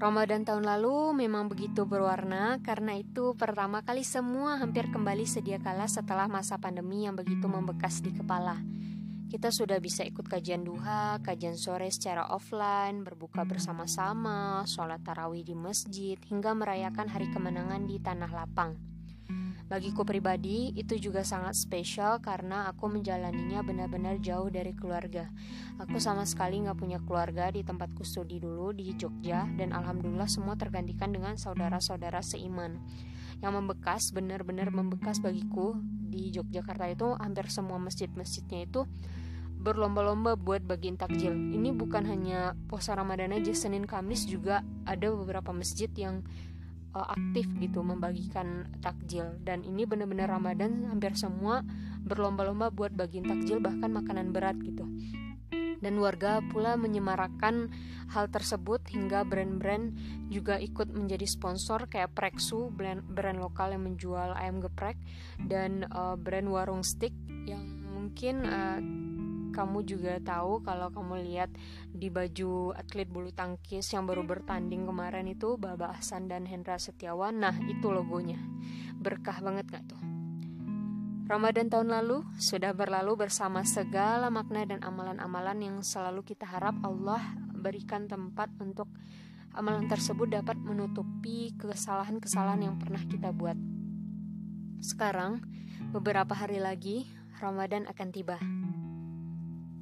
Ramadan tahun lalu memang begitu berwarna karena itu pertama kali semua hampir kembali sedia kala setelah masa pandemi yang begitu membekas di kepala. Kita sudah bisa ikut kajian duha, kajian sore secara offline, berbuka bersama-sama, sholat tarawih di masjid, hingga merayakan hari kemenangan di tanah lapang. Bagiku pribadi, itu juga sangat spesial karena aku menjalaninya benar-benar jauh dari keluarga. Aku sama sekali nggak punya keluarga di tempatku studi dulu di Jogja, dan alhamdulillah semua tergantikan dengan saudara-saudara seiman. Yang membekas, benar-benar membekas bagiku di Yogyakarta itu hampir semua masjid-masjidnya itu berlomba-lomba buat bagiin takjil. Ini bukan hanya puasa Ramadan aja, Senin Kamis juga ada beberapa masjid yang uh, aktif gitu membagikan takjil. Dan ini benar-benar Ramadan hampir semua berlomba-lomba buat bagiin takjil bahkan makanan berat gitu. Dan warga pula menyemarakan hal tersebut hingga brand-brand juga ikut menjadi sponsor kayak Preksu brand, brand lokal yang menjual ayam geprek dan uh, brand warung stick yang mungkin uh, kamu juga tahu kalau kamu lihat di baju atlet bulu tangkis yang baru bertanding kemarin itu Baba Ahsan dan Hendra Setiawan nah itu logonya berkah banget gak tuh Ramadan tahun lalu sudah berlalu bersama segala makna dan amalan-amalan yang selalu kita harap Allah berikan tempat untuk amalan tersebut dapat menutupi kesalahan-kesalahan yang pernah kita buat. Sekarang, beberapa hari lagi, Ramadan akan tiba.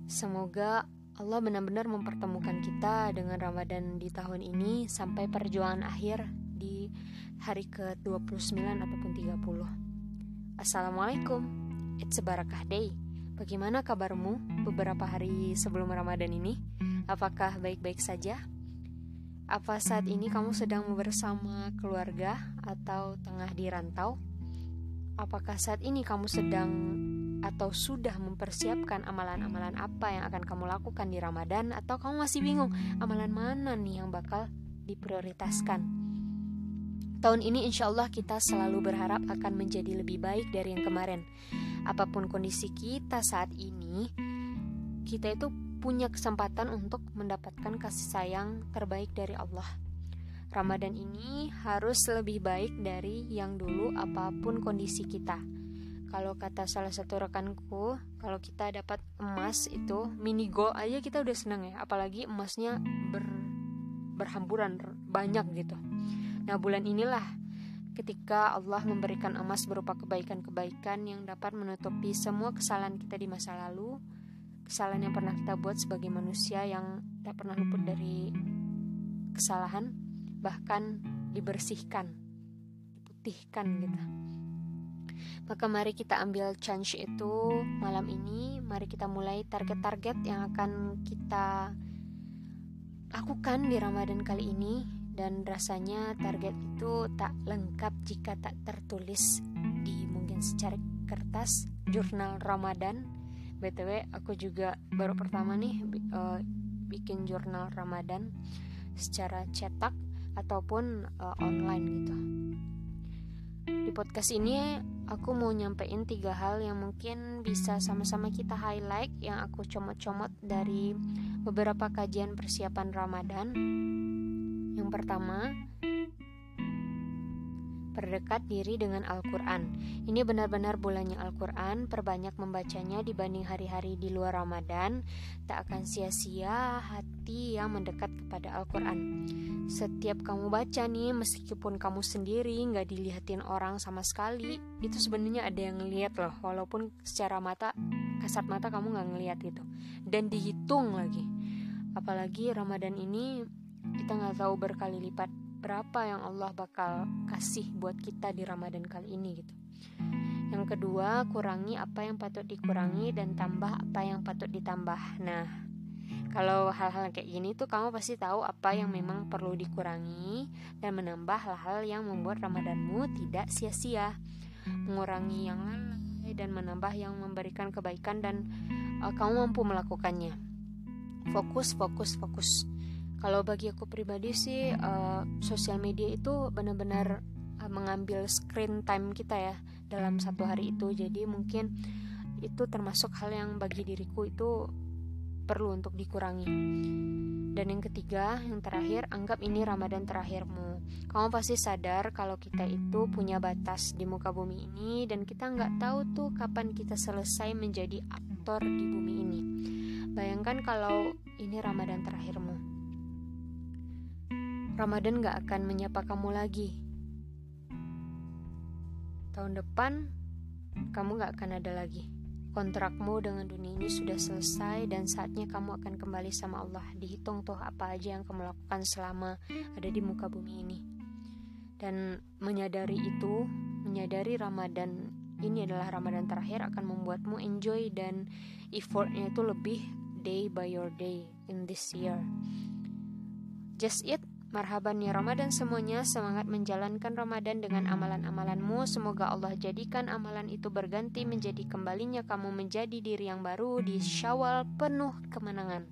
Semoga Allah benar-benar mempertemukan kita dengan Ramadan di tahun ini sampai perjuangan akhir di hari ke-29 ataupun 30. Assalamualaikum. It's a barakah day. Bagaimana kabarmu beberapa hari sebelum Ramadan ini? Apakah baik-baik saja? Apa saat ini kamu sedang bersama keluarga atau tengah di rantau? Apakah saat ini kamu sedang atau sudah mempersiapkan amalan-amalan apa yang akan kamu lakukan di Ramadan atau kamu masih bingung amalan mana nih yang bakal diprioritaskan. Tahun ini insya Allah kita selalu berharap akan menjadi lebih baik dari yang kemarin. Apa pun kondisi kita saat ini, kita itu punya kesempatan untuk mendapatkan kasih sayang terbaik dari Allah. Ramadan ini harus lebih baik dari yang dulu apa pun kondisi kita kalau kata salah satu rekanku kalau kita dapat emas itu mini gold aja kita udah seneng ya. Apalagi emasnya ber, berhamburan banyak gitu. Nah bulan inilah ketika Allah memberikan emas berupa kebaikan-kebaikan yang dapat menutupi semua kesalahan kita di masa lalu kesalahan yang pernah kita buat sebagai manusia yang tak pernah luput dari kesalahan bahkan dibersihkan diputihkan gitu maka mari kita ambil chance itu malam ini. Mari kita mulai target-target yang akan kita lakukan di Ramadan kali ini dan rasanya target itu tak lengkap jika tak tertulis di mungkin secara kertas jurnal Ramadan. BTW aku juga baru pertama nih uh, bikin jurnal Ramadan secara cetak ataupun uh, online gitu. Di podcast ini aku mau nyampein tiga hal yang mungkin bisa sama-sama kita highlight yang aku comot-comot dari beberapa kajian persiapan Ramadan. Yang pertama, Perdekat diri dengan Al-Quran. Ini benar-benar bulannya Al-Quran Perbanyak membacanya dibanding hari-hari di luar Ramadan. Tak akan sia-sia hati yang mendekat kepada Al-Quran. Setiap kamu baca nih Meskipun kamu sendiri nggak dilihatin orang sama sekali Itu sebenarnya ada yang ngeliat loh Walaupun secara mata Kasat mata kamu nggak ngeliat gitu. Dan dihitung lagi. Apalagi Ramadan ini Kita nggak tahu berkali lipat berapa yang Allah bakal kasih buat kita di Ramadan kali ini gitu. Yang kedua, kurangi apa yang patut dikurangi dan tambah apa yang patut ditambah. Nah, kalau hal-hal kayak gini tuh kamu pasti tahu apa yang memang perlu dikurangi dan menambah hal-hal yang membuat Ramadanmu tidak sia-sia. Mengurangi yang lalai dan menambah yang memberikan kebaikan dan uh, kamu mampu melakukannya. Fokus, fokus, fokus kalau bagi aku pribadi sih uh, sosial media itu benar-benar uh, mengambil screen time kita ya dalam satu hari itu jadi mungkin itu termasuk hal yang bagi diriku itu perlu untuk dikurangi. Dan yang ketiga, yang terakhir, anggap ini Ramadan terakhirmu. Kamu pasti sadar kalau kita itu punya batas di muka bumi ini dan kita nggak tahu tuh kapan kita selesai menjadi aktor di bumi ini. Bayangkan kalau ini Ramadan terakhirmu. Ramadan nggak akan menyapa kamu lagi. Tahun depan, kamu nggak akan ada lagi. Kontrakmu dengan dunia ini sudah selesai dan saatnya kamu akan kembali sama Allah. Dihitung tuh apa aja yang kamu lakukan selama ada di muka bumi ini. Dan menyadari itu, menyadari Ramadan ini adalah Ramadan terakhir akan membuatmu enjoy dan effortnya itu lebih day by your day in this year. Just it Marhaban ya Ramadan semuanya, semangat menjalankan Ramadan dengan amalan-amalanmu. Semoga Allah jadikan amalan itu berganti menjadi kembalinya kamu menjadi diri yang baru di syawal penuh kemenangan.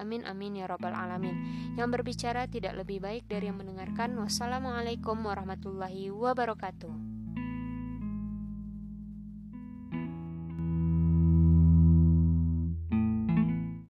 Amin amin ya Rabbal Alamin. Yang berbicara tidak lebih baik dari yang mendengarkan. Wassalamualaikum warahmatullahi wabarakatuh.